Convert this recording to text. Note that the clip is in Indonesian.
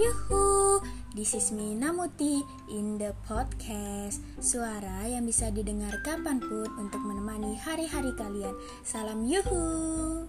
Yuhu, this is me Namuti in the podcast. Suara yang bisa didengar kapan pun untuk menemani hari-hari kalian. Salam yuhu!